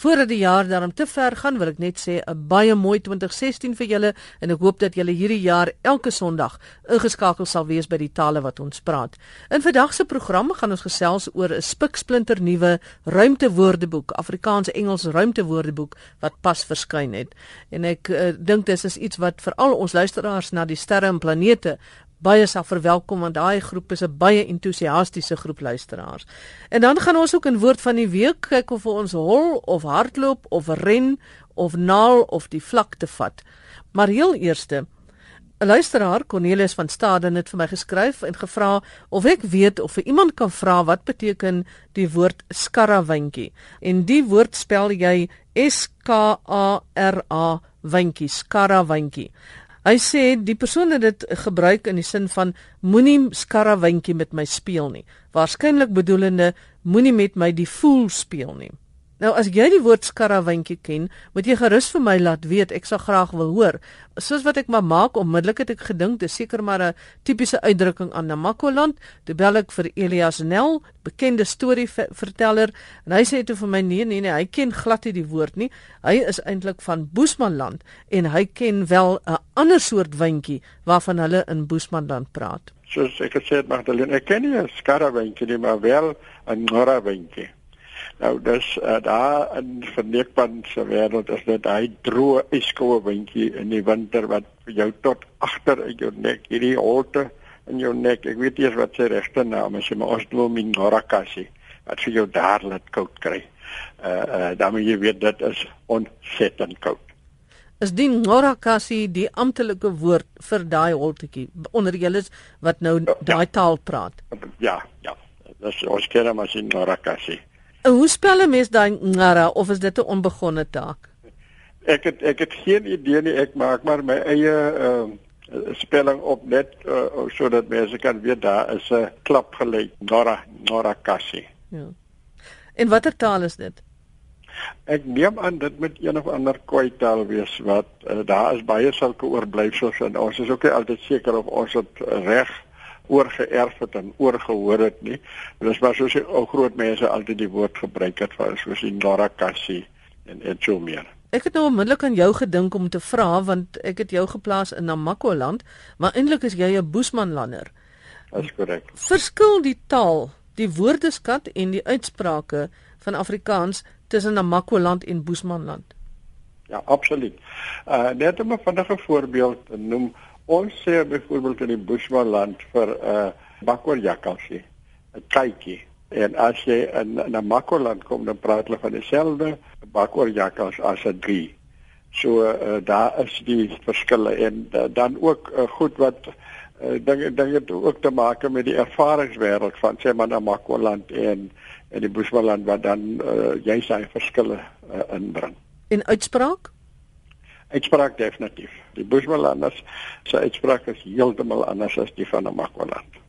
Voordat die jaar daarom te ver gaan, wil ek net sê 'n baie mooi 2016 vir julle en ek hoop dat julle hierdie jaar elke Sondag ingeskakel sal wees by die tale wat ons praat. In vandag se program gaan ons gesels oor 'n spiksplinter nuwe ruimtewoordeboek, Afrikaans-Engels ruimtewoordeboek wat pas verskyn het. En ek uh, dink dis is iets wat vir al ons luisteraars na die sterre en planete baie sal verwelkom want daai groep is 'n baie entoesiastiese groep luisteraars. En dan gaan ons ook in woord van die week kyk of ons hol of hardloop of ren of naal of die vlakte vat. Maar heel eerste 'n luisteraar Cornelius van Staden het vir my geskryf en gevra of ek weet of vir iemand kan vra wat beteken die woord skarrawyntjie. En die woord spel jy S K A R A wyntjie, skarrawyntjie. Hy sê die persoon het dit gebruik in die sin van moenie skarrawyntjie met my speel nie. Waarskynlik bedoelende moenie met my die fool speel nie. Nou as jy die woord skarrawyntjie ken, moet jy gerus vir my laat weet. Ek sal graag wil hoor. Soos wat ek maar maak, onmiddellik het ek gedink dis seker maar 'n tipiese uitdrukking aan Namakoland. Toe bel ek vir Elias Nel, bekende storieverteller, en hy sê toe vir my nee nee nee, hy ken glad nie die woord nie. Hy is eintlik van Boesmanland en hy ken wel 'n ander soort wyntjie waarvan hulle in Boesmanland praat. Soos ek gesê het Magdalene, ek ken nie 'n skarrawyntjie nie, maar wel 'n norrawyntjie. Nou dis uh, daar in verneekpan se wêreld is dit hy droë yskoue windjie in die winter wat vir jou tot agter in jou nek hierdie holte in jou nek. Ek weet eers wat sy regte naam is, maar ons noem hom Norakasi. Wat vir jou daar laat koud kry. Uh uh dan moet jy weet dit is ontsettend koud. Is die Norakasi die amptelike woord vir daai holtetjie onder julle wat nou ja. daai ja. taal praat? Ja, ja. Dis ons ken hom as Norakasi. Hoe spel 'n mens daai ngara of is dit 'n onbegonne taak? Ek het ek het geen idee nie, ek maak maar my eie ehm uh, spelling op net uh, sodat mense kan weet daar is 'n klap gelyk Nora Nora Kasi. Ja. En watter taal is dit? Ek neem aan dit moet een of ander kwai taal wees wat uh, daar is baie sulke oorblyfsels en ons is ook nie altyd seker of ons dit reg oorgeerf het en oorgehoor het nie. Dit is maar soos die ou groot mense altyd die woord gebruik het vir soos in Larakassi en et so meer. Ek het nou onmiddellik aan jou gedink om te vra want ek het jou geplaas in Namakoland, maar eintlik is jy 'n Boesmanlander. Dit is korrek. Verskil die taal, die woordeskat en die uitsprake van Afrikaans tussen Namakoland en Boesmanland? Ja, absoluut. Uh net om 'n vinnige voorbeeld te noem, Ons sê byvoorbeeld in die Bushmanland vir 'n uh, bakkerjakkalsie, 'n kykie. En as jy in 'n Namakoland kom, dan praat hulle van dieselfde bakkerjakkals as 'n drie. So uh, daar is die verskille en uh, dan ook uh, goed wat uh, dinge dinge ook te maak met die ervaringswêreld van sê maar Namakoland en en die Bushmanland wat dan uh, jy sy verskille uh, inbring. In uitspraak? Uitspraak definitief. Die Bushmalanders se uitspraak is heeltemal anders as die van Namakwaland.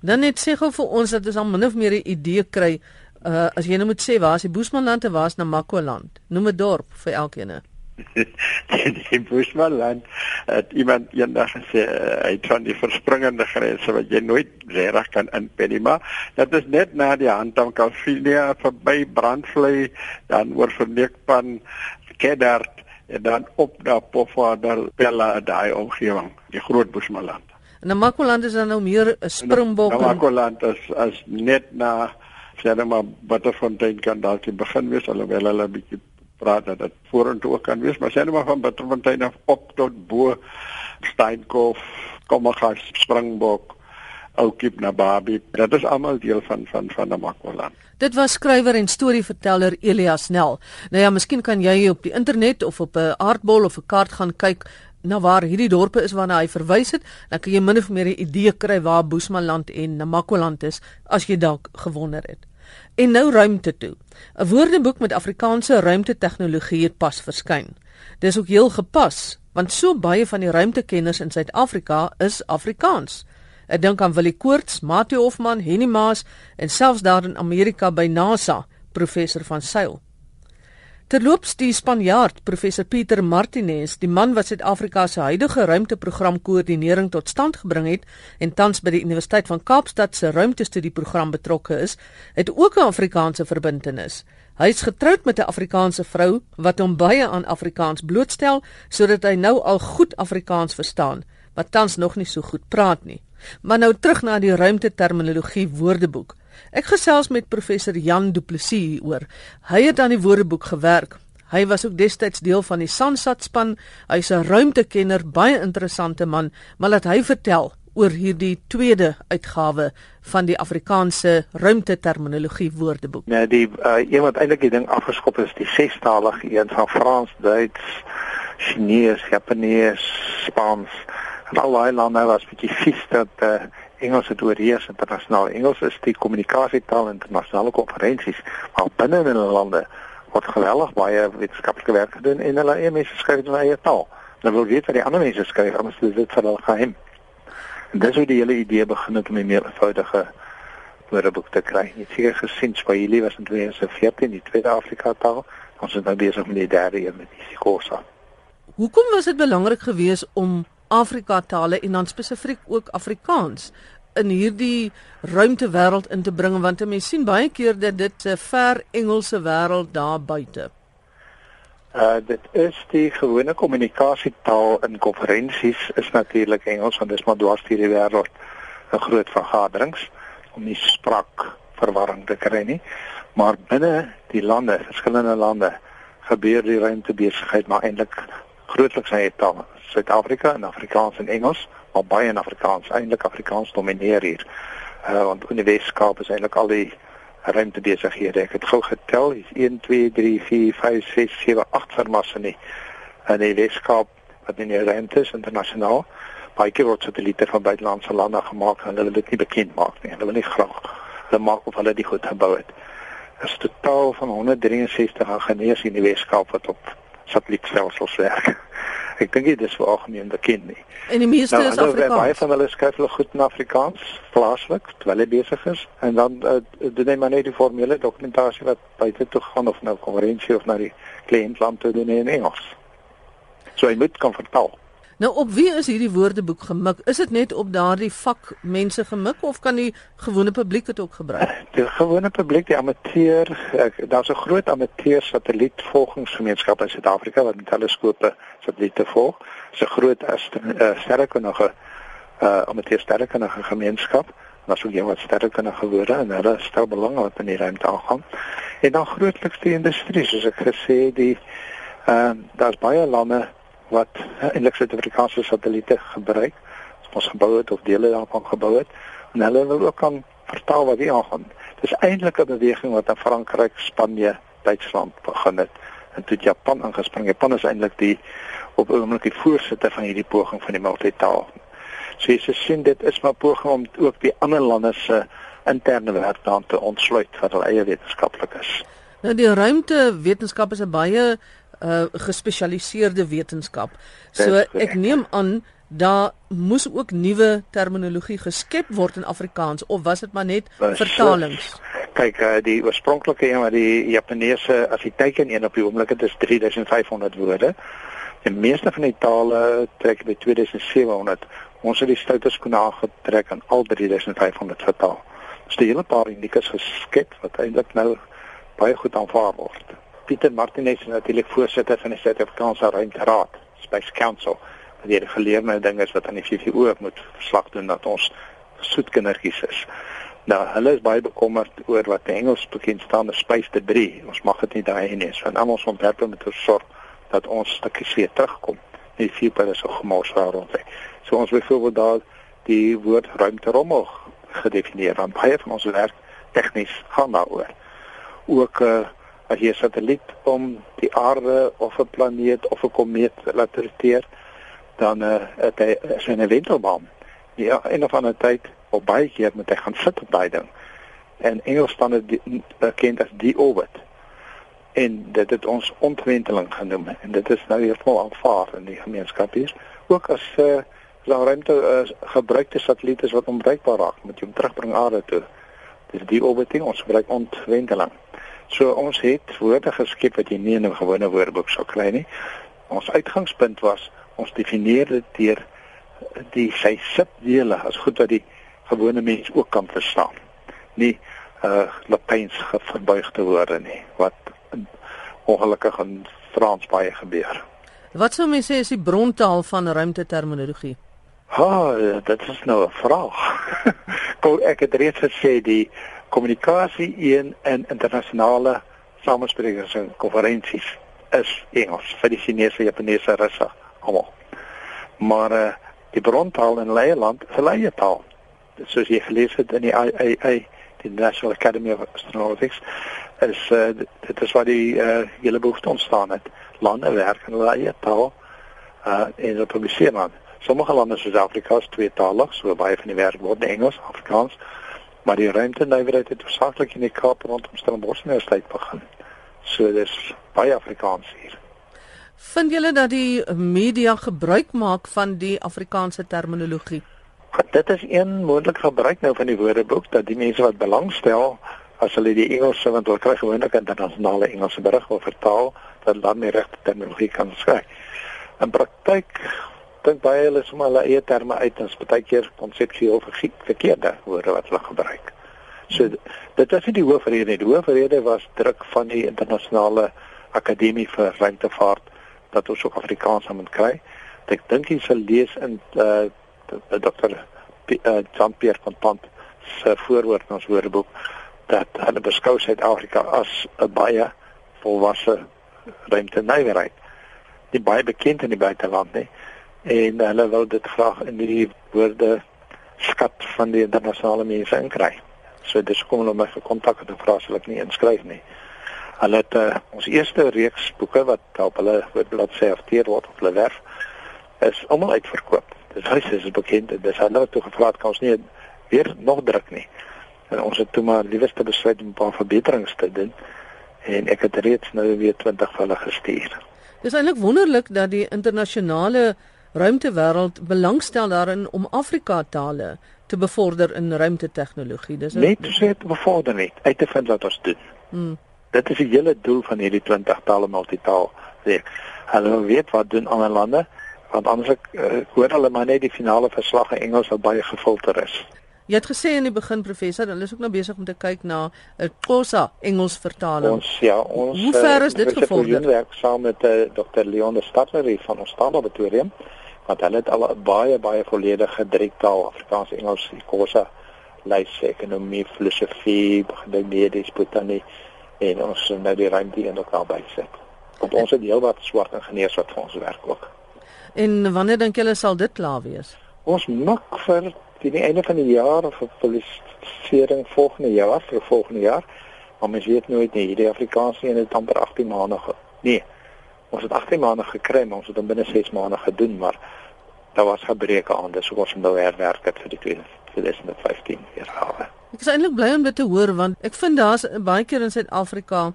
Dan net sê gou vir ons dat ons al min of meer 'n idee kry uh as jy nou moet sê waar is die Bushmaland en waar is Namakwaland? Noem 'n dorp vir elkeen. die Bushmaland het iemand eendag gesê uh, hy het van die verspringende grense wat jy nooit reg kan inpen nie, maar dit is net na die hand van Kalfinia verby Brandvlei dan oor Verneekpan Kedart en dan op na Pofadder, Bella daai omgewing, die groot Bosmaland. En Namakoland is dan nou meer 'n springbok. Namakoland is as net na Serema Butterfontein kan dalk begin wees alhoewel hulle 'n bietjie praat dat dit vorentoe ook kan wees, maar Serema van Butterfontein af op tot bo Steenkof, Kommergas, Springbok Oukiep na Babi. Dit is almal deel van van van Namakwaland. Dit was skrywer en storieverteller Elias Nel. Nou ja, miskien kan jy op die internet of op 'n aardbol of 'n kaart gaan kyk na waar hierdie dorpe is waarna hy verwys het, dan kan jy min of meer 'n idee kry waar Boesmanland en Namakwaland is as jy dalk gewonder het. En nou ruimte toe. 'n Woordeboek met Afrikaanse ruimtetegnologie het pas verskyn. Dis ook heel gepas, want so baie van die ruimtekenners in Suid-Afrika is Afrikaans. Ek dink aan Willie Koorts, Mati Hofman, Henny Maas en selfs daar in Amerika by NASA, professor van Sail. Terloops die Spanjaard professor Pieter Martinez, die man wat Suid-Afrika se huidige ruimteprogram koördinering tot stand gebring het en tans by die Universiteit van Kaapstad se ruimtestudieprogram betrokke is, het ook 'n Afrikaanse verbintenis. Hy is getroud met 'n Afrikaanse vrou wat hom baie aan Afrikaans blootstel sodat hy nou al goed Afrikaans verstaan, maar tans nog nie so goed praat nie. Maar nou terug na die ruimteterminologie woordeboek. Ek gesels met professor Jan Du Plessis hieroor. Hy het aan die woordeboek gewerk. Hy was ook destyds deel van die Sansat span. Hy's 'n ruimtekenner, baie interessante man, maar laat hy vertel oor hierdie tweede uitgawe van die Afrikaanse ruimteterminologie woordeboek. Nee, die uh, een wat eintlik die ding afgeskop is, die sestalige een van Frans, Duits, Chinees, Japanees, Spaans. En al daai lande was bietjie vies dat uh, Engels het oorheers internasionaal. Engels is die kommunikasietaal in internasionale konferensies, maar binne in hulle lande word geweldig baie wetenskaplike werk gedoen en hulle eie mense skryf in hulle eie taal. Nou wil weet wat die ander mense skryf, anders is dit vir hulle geheim. En dis hoe die hele idee begin het om 'n meer eenvoudige woordeboek te kry. Jy sien gesien Swahili was in 2014 die tweede Afrika taal. Ons is nou besig met die derde een met isiXhosa. Hoekom was dit belangrik geweest om Afrika tale en dan spesifiek ook Afrikaans in hierdie ruimtewêreld in te bring want mense sien baie keer dat dit 'n ver Engelse wêreld daar buite. Uh dit is die gewone kommunikasietaal in konferensies is natuurlik Engels want dit is maar dwars deur die wêreld 'n groot vergaderings om nie sprak verwarring te kry nie. Maar binne die lande, verskillende lande, gebeur die ruimtebesigheid maar eintlik grootliks in taal. Suid-Afrika en Afrikaans en Engels, maar baie in Afrikaans, eintlik Afrikaans domineer hier. Uh want in die Weskaap is eintlik al die ruimte besighede. Ek het gou getel, is 1 2 3 4 5 6 7 8 vermasse nie. En die Weskaap wat in die ruimte is internasionaal. Baie keer word satelliete van buitelandse lande gemaak en hulle wil dit nie bekend maak nie. Hulle wil nie graag hulle maak of hulle dit goed gebou het. Dit is totaal van 163 ingenieurs in die Weskaap wat op satellietstelsels werk. Ek dink dit is vir algemeen bekend nie. En die meeste nou, is Afrikaans. Baie van hulle skryf hulle goed in Afrikaans, plaaslik, terwyl hulle besig is en dan uh, doen hulle maar net die formele dokumentasie wat buite toe gaan of nou konferensie of na die kliëntland toe doen in Engels. So jy moet kan vertaal. Nou op wie is hierdie woordeboek gemik? Is dit net op daardie vak mense gemik of kan die gewone publiek dit ook gebruik? Die gewone publiek, die amateur, daar's 'n groot amateur satellietvolgingsgemeenskap in Suid-Afrika wat met teleskope satelliete volg. Dit's 'n groot uh, sterrekundige uh amateur sterrekundige gemeenskap. Daar's ook iemand sterrekundige woorde en hulle stel belang wat in die ruimte aangaan. En dan grootliks die industrie, soos ek gesê, die ehm uh, daar's baie lande wat eintlik Suid-Afrikaanse satelliete gebruik. Ons gebou het of dele daarvan gebou het en hulle wil ook kan vertaal wat hier aangaan. Dis eintlik 'n beweging wat in Frankryk, Spanje, Duitsland begin het en toe Japan ingespring. Japan is eintlik die op oomblik die voorsitter van hierdie poging van die multitaal. So jy sien dit is maar poging om ook die ander lande se interne werk dan te ontsluit wat hulle eie wetenskaplik is. Nou die ruimte wetenskap is 'n baie uh gespesialiseerde wetenskap. So ek neem aan daar moes ook nuwe terminologie geskep word in Afrikaans of was dit maar net vertalings? Kyk, uh, die oorspronklike een wat die Japaneese as jy teken een op die oomblik het is 3500 woorde. Die meeste van die tale trek by 2700. Ons het die stoute skoene aangetrek en al 3500 vertaal. Dus die hele paar indikas geskep wat eintlik nou baie goed aanvaar word. Pieter Martinez is natuurlik voorsitter van die Suid-Afrikaanse Ruimteraad, Space Council. Wat hier geleerde ding is wat aan die VVO moet verslag doen dat ons soet kindertjies is. Nou, hulle is baie bekommerd oor wat die Engels bekend staan as space debris. Ons mag dit nie daai nie. So dan ons ontwerp moet sorg dat ons stukkies weer terugkom. Nie vier per so gemors rond lê. So ons byvoorbeeld daar die woord ruimterommel gedefinieer. Want baie van ons werk tegnies gaan daaroor. Ook uh, as jy 'n satelliet om die aarde of 'n planeet of 'n komeet laat roteer, dan uh, het hy is 'n wentelbaan. Ja, en of ander tyd op baie keer moet hy gaan sit op daai ding. En Engels staan dit bekend as die orbit. En dit het ons ontwenteling genoem en dit is nou heeltemal aanvaar in die gemeenskap hier. Ook as uh, eh, daar ruimte uh, gebruikte satelliete wat onbruikbaar raak, moet jy hom terugbring aarde toe. Dis die orbiting ons gebruik ontwenteling. So ons het woorde geskep wat jy nie in 'n gewone woordeboek sou kry nie. Ons uitgangspunt was ons definieer dit deur die sy subdele as goed wat die gewone mens ook kan verstaan. Nie uh Latyns verbuig te word nie wat ongelukkig in Frans baie gebeur. Wat sou mense sê is die brontaal van ruimteterminologie? Ha, dit is nou 'n vraag. Kom ek het reeds gesê die kommunikasie in in internasionale samesprekings en konferensies is Engels vir die Chinese, Japaneese, Russe almal. Maar uh, die brontaal in Leieland is leie taal. Soos jy gelees het in die IAA, die National Academy of Astronautics, is uh, dit is waar die uh, hele behoefte ontstaan het. Lande werk in leie taal uh, en hulle publiseer dan. Sommige lande soos Afrika is tweetalig, so baie van die werk word in Engels, Afrikaans, maar die ruimtenywerheid het hoofsaaklik in die Kaap rondom Stellenbosch Universiteit begin. So dis baie Afrikaans hier. Vind julle dat die media gebruik maak van die Afrikaanse terminologie? Dit is een moontlike gebruik nou van die woordeboek dat die mense wat belangstel as hulle die Engelse want hulle kry gewoonlik internasionale Engelse berig wil vertaal, dat dan die regte terminologie kan skryf. In praktyk dink baie hulle sommer hulle eie terme uit en baie keer konseptueel verkeerde woorde wat hulle gebruik. So dit was nie die hoofrede nie. Die hoofrede was druk van die internasionale akademie vir ruimtevaart dat ons ook Afrikaans moet kry. Ek dink jy sal lees in uh, Dr. Uh, Jean-Pierre Contant se voorwoord in ons woordeboek dat hulle beskou Suid-Afrika as 'n baie volwasse ruimtenywerheid. Nie baie bekend in die buiteland nie en hulle wil dit graag in die woorde skat van die internasionale mense inkry. So dis kom hulle my gekontak het en vra as ek nie inskryf nie. Hulle het uh, ons eerste reeks boeke wat op hulle webblad serteer word op hulle werf is almal uitverkoop. Dis huis is bekend en dis hulle toe gevra kan ons nie weer nog druk nie. En ons het toe maar liewerste besluit om 'n paar verbeterings te doen en ek het reeds nou weer 20 van hulle gestuur. Dis eintlik wonderlik dat die internasionale ruimtewêreld belangstel daarin om Afrika tale te bevorder in ruimtetegnologie. Dis net sê te bevorder net uit te vind wat ons doen. Hmm. Dit is die hele doel van hierdie 20 tale multitaal. Hulle weet wat doen ander lande want anders ek uh, hoor hulle maar net die finale verslag in Engels wat baie gefilter is. Jy het gesê in die begin professor, hulle is ook nou besig om te kyk na 'n Xhosa Engels vertaling. Ons ja, ons Hoe ver is dit gevorder? Ons werk saam met uh, Dr. Leon de Stadler van ons Standaardlaboratorium want hulle het al baie baie volledige drietaal Afrikaans, Engels, Xhosa lys ekonomie, filosofie, medies, botanie en ons nou die ruimte in ook al bysit. Want ons het heelwat swart ingenieurs wat vir ons werk ook. En wanneer dink julle sal dit klaar wees? Ons mik vir die einde van die jaar of vir publisering volgende jaar, vir volgende jaar. Maar mens weet nooit nie, hierdie Afrikaans nie het amper 18 maande. Nee. Ons het 18 maande gekry, maar ons het dan binne 6 maande gedoen, maar daar was gebreke aan, dis hoekom ons nou herwerk het vir die 2015 jaar. Ek is eintlik bly om dit te hoor want ek vind daar's baie keer in Suid-Afrika 'n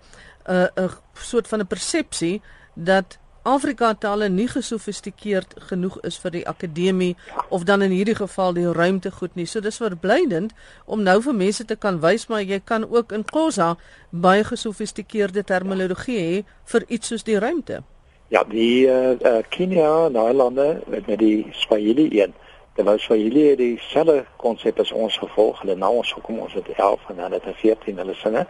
uh, 'n soort van 'n persepsie dat Afrika tale nie gesofistikeerd genoeg is vir die akademie of dan in hierdie geval die ruimte goed nie. So dis verblydend om nou vir mense te kan wys maar jy kan ook in Xhosa baie gesofistikeerde terminologie hê vir iets soos die ruimte. Ja, die uh, uh, Kenia, Nederlande met met die Swahili een. Dit was Swahili het dieselfde konsep as ons gevolg. Hulle nou ons hoekom ons het 11 en hulle het 14 hulle sinne.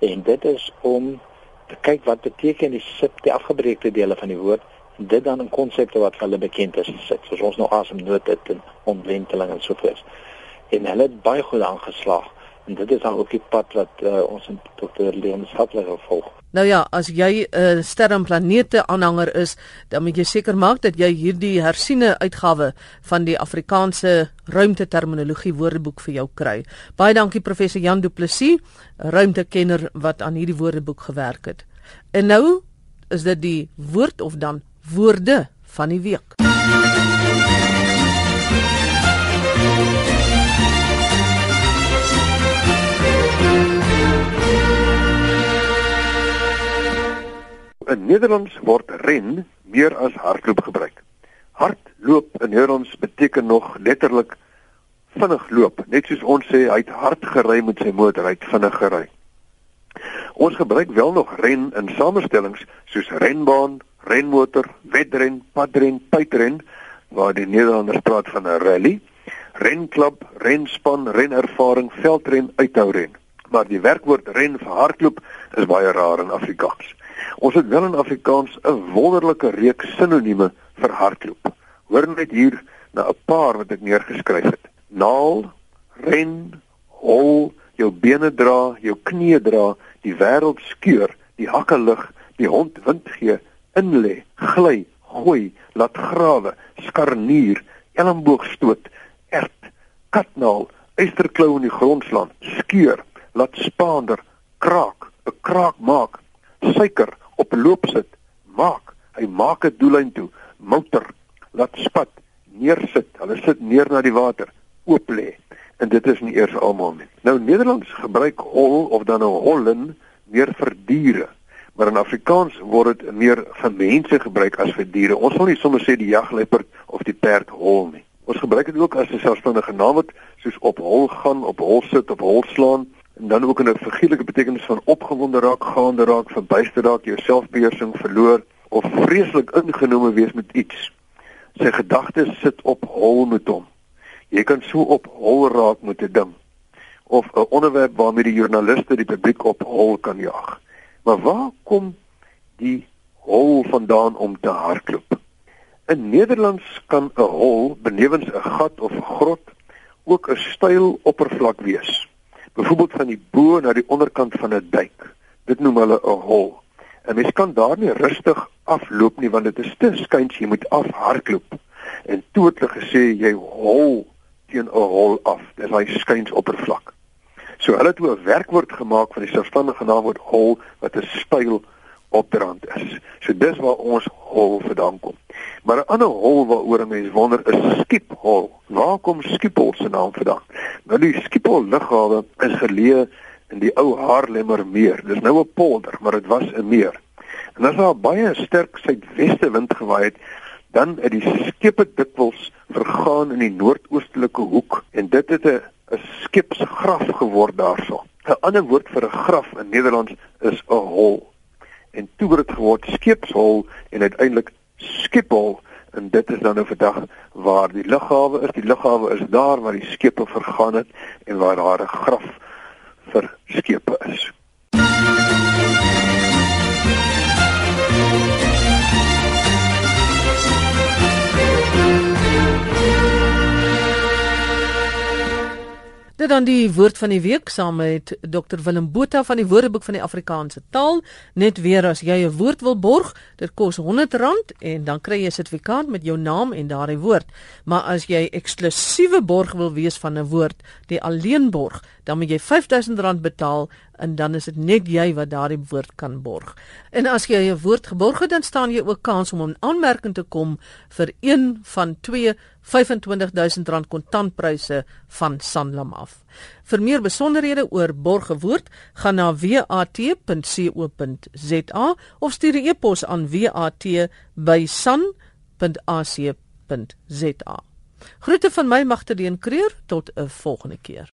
En dit is om te kyk wat beteken die sip die afgebreekte dele van die woord en dit dan in konsepte wat hulle bekend is sit soos ons nou asemnood het en omwenteling en so voort. En hulle het baie goed aangeslaag en dit is dan ook die pad wat uh, ons in Dr. Leon Sattler volg. Nou ja, as jy 'n uh, sterrenplanete aanhanger is, dan moet jy seker maak dat jy hierdie hersiene uitgawe van die Afrikaanse ruimteterminologie woordeboek vir jou kry. Baie dankie professor Jan Du Plessis, ruimtekenner wat aan hierdie woordeboek gewerk het. En nou is dit die woord of dan woorde van die week. Nederlands word ren meer as hardloop gebruik. Hardloop in Nederlands beteken nog letterlik vinnig loop, net soos ons sê hy het hard gery met sy motor, hy het vinnig gery. Ons gebruik wel nog ren in samestellings soos renbaan, renmotor, wedren, padren, puitren waar die Nederlanders praat van 'n rally, renklub, renspan, renervaring, veldren, uithouren. maar die werkwoord ren vir hardloop is baie raar in Afrikaans. Ons het wel in Afrikaans 'n wonderlike reeks sinonieme vir hardloop. Hoor net hier na 'n paar wat ek neergeskryf het. Naal, ren, hol, jou bene dra, jou knie dra, die wêreld skeur, die hakke lig, die hond wind gee, inlê, gly, gooi, laat grawe, skarnier, elmboog stoot, ert, katnaal, eysterklou in die grond slaan, skeur, laat spaander, kraak, 'n kraak maak, suiker op loop sit, maak, hy maak 'n doellyn toe, motor, laat spat, neersit, hulle sit neer na die water, oop lê. En dit is nie eers almal nie. Nou Nederlands gebruik hol of dan 'n nou hollen meer vir diere. Maar in Afrikaans word dit meer vir mense gebruik as vir diere. Ons wil nie sommer sê die jagluiperd of die perd hol nie. Ons gebruik dit ook as 'n selfstandige naam wat soos op hol gaan, op hol sit, op hol slaan en dan ook in 'n figuurlike betekenis van opgewonde raak, gaande raak, verbuister raak, jou selfbeheersing verloor of vreeslik ingenome wees met iets. Sy gedagtes sit op hol met hom. Jy kan so op hol raak met 'n ding of 'n onderwerp waarmee die joernaliste die publiek op hol kan jag. Maar waar kom die hol vandaan om te hardloop? In Nederlands kan 'n hol benewens 'n gat of grot ook 'n styl oppervlak wees. Byvoorbeeld van die bo na die onderkant van 'n duik. Dit noem hulle 'n hol. En mens kan daar nie rustig afloop nie want dit is te skuins, jy moet afhardloop. En toe het hulle gesê jy hol teen 'n hol af. Dis hy skuins oppervlak. So hulle het 'n werkwoord gemaak van die selfstandige naamwoord hol wat 'n styl opdrand is. So dis waar ons hol vandaan kom. Maar 'n ander hol waaroor 'n mens wonder is Skiphol. Waar kom Skiphol se naam vandaan? Nou die Skiphol lughawe is geleë in die ou Haarlemmer meer. Dis nou 'n polder, maar dit was 'n meer. En as daar baie sterk suidweste wind gewaai het, dan het die skepe dikwels vergaan in die noordoostelike hoek en dit het 'n 'n skepsgraf geword daarso. 'n Ander woord vir 'n graf in Nederlands is 'n hol. En toe het dit geword skepshol en uiteindelik Schiphol en dit is dan nou vandag waar die lughawe is. Die lughawe is daar waar die skepe vergaan het en waar daar 'n graf vir skepe is. Dit dan die woord van die week saam met Dr Willem Botha van die Woordeboek van die Afrikaanse taal. Net weer as jy 'n woord wil borg, dit kos R100 en dan kry jy 'n sertifikaat met jou naam en daardie woord. Maar as jy eksklusiewe borg wil wees van 'n woord, die alleenborg, dan moet jy R5000 betaal en dan is dit net jy wat daardie woord kan borg. En as jy 'n woord geborg het, dan staan jy ook kans om 'n aanmerking te kom vir een van twee R25000 kontantpryse van Sanlam af. Vir meer besonderhede oor borgewoord, gaan na wat.co.za of stuur 'n e-pos aan wat@san.ac.za. Groete van my Magterdeen Creer tot 'n volgende keer.